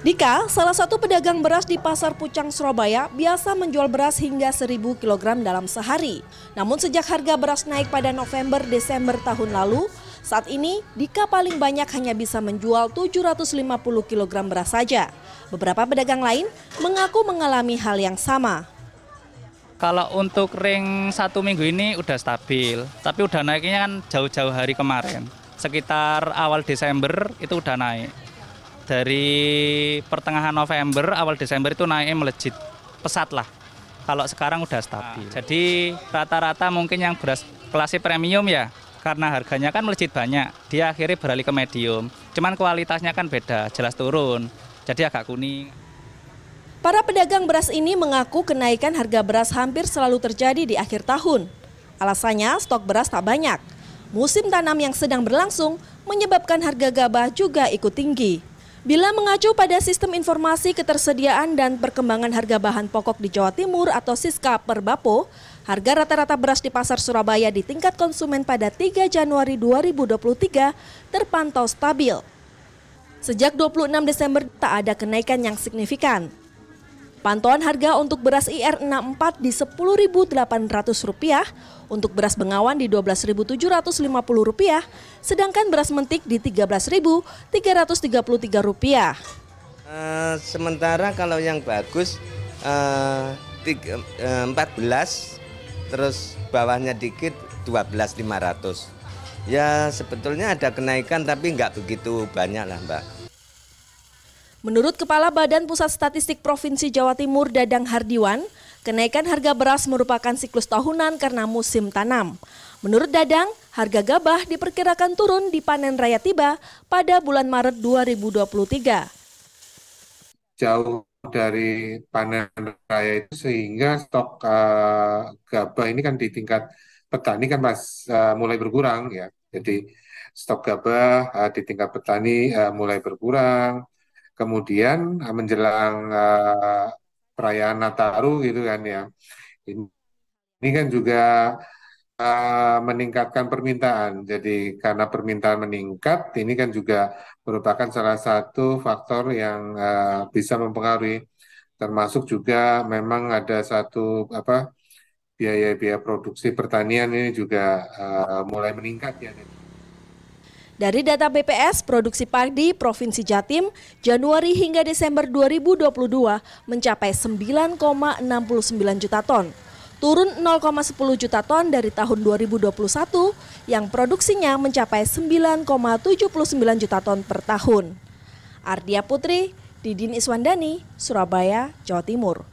Dika, salah satu pedagang beras di Pasar Pucang, Surabaya, biasa menjual beras hingga 1000 kg dalam sehari. Namun sejak harga beras naik pada November-Desember tahun lalu, saat ini Dika paling banyak hanya bisa menjual 750 kg beras saja. Beberapa pedagang lain mengaku mengalami hal yang sama. Kalau untuk ring satu minggu ini udah stabil, tapi udah naiknya kan jauh-jauh hari kemarin. Sekitar awal Desember itu udah naik dari pertengahan November awal Desember itu naik melejit pesat lah kalau sekarang udah stabil jadi rata-rata mungkin yang beras kelas premium ya karena harganya kan melejit banyak dia akhirnya beralih ke medium cuman kualitasnya kan beda jelas turun jadi agak kuning Para pedagang beras ini mengaku kenaikan harga beras hampir selalu terjadi di akhir tahun. Alasannya stok beras tak banyak. Musim tanam yang sedang berlangsung menyebabkan harga gabah juga ikut tinggi. Bila mengacu pada Sistem Informasi Ketersediaan dan Perkembangan Harga Bahan Pokok di Jawa Timur atau Siska per Bapo, harga rata-rata beras di pasar Surabaya di tingkat konsumen pada 3 Januari 2023 terpantau stabil. Sejak 26 Desember tak ada kenaikan yang signifikan. Pantauan harga untuk beras IR64 di Rp10.800, untuk beras Bengawan di Rp12.750, sedangkan beras mentik di Rp13.333. Uh, sementara kalau yang bagus uh, tiga, uh, 14 terus bawahnya dikit 12.500. Ya sebetulnya ada kenaikan tapi nggak begitu banyak lah Mbak. Menurut Kepala Badan Pusat Statistik Provinsi Jawa Timur Dadang Hardiwan, kenaikan harga beras merupakan siklus tahunan karena musim tanam. Menurut Dadang, harga gabah diperkirakan turun di panen raya tiba pada bulan Maret 2023. Jauh dari panen raya itu sehingga stok uh, gabah ini kan di tingkat petani kan pas uh, mulai berkurang ya. Jadi stok gabah uh, di tingkat petani uh, mulai berkurang kemudian eh, menjelang uh, perayaan Nataru gitu kan ya. Ini, ini kan juga uh, meningkatkan permintaan. Jadi karena permintaan meningkat ini kan juga merupakan salah satu faktor yang uh, bisa mempengaruhi. Termasuk juga memang ada satu apa biaya-biaya produksi pertanian ini juga uh, mulai meningkat ya. Dari data BPS, produksi padi Provinsi Jatim Januari hingga Desember 2022 mencapai 9,69 juta ton. Turun 0,10 juta ton dari tahun 2021 yang produksinya mencapai 9,79 juta ton per tahun. Ardia Putri, Didin Iswandani, Surabaya, Jawa Timur.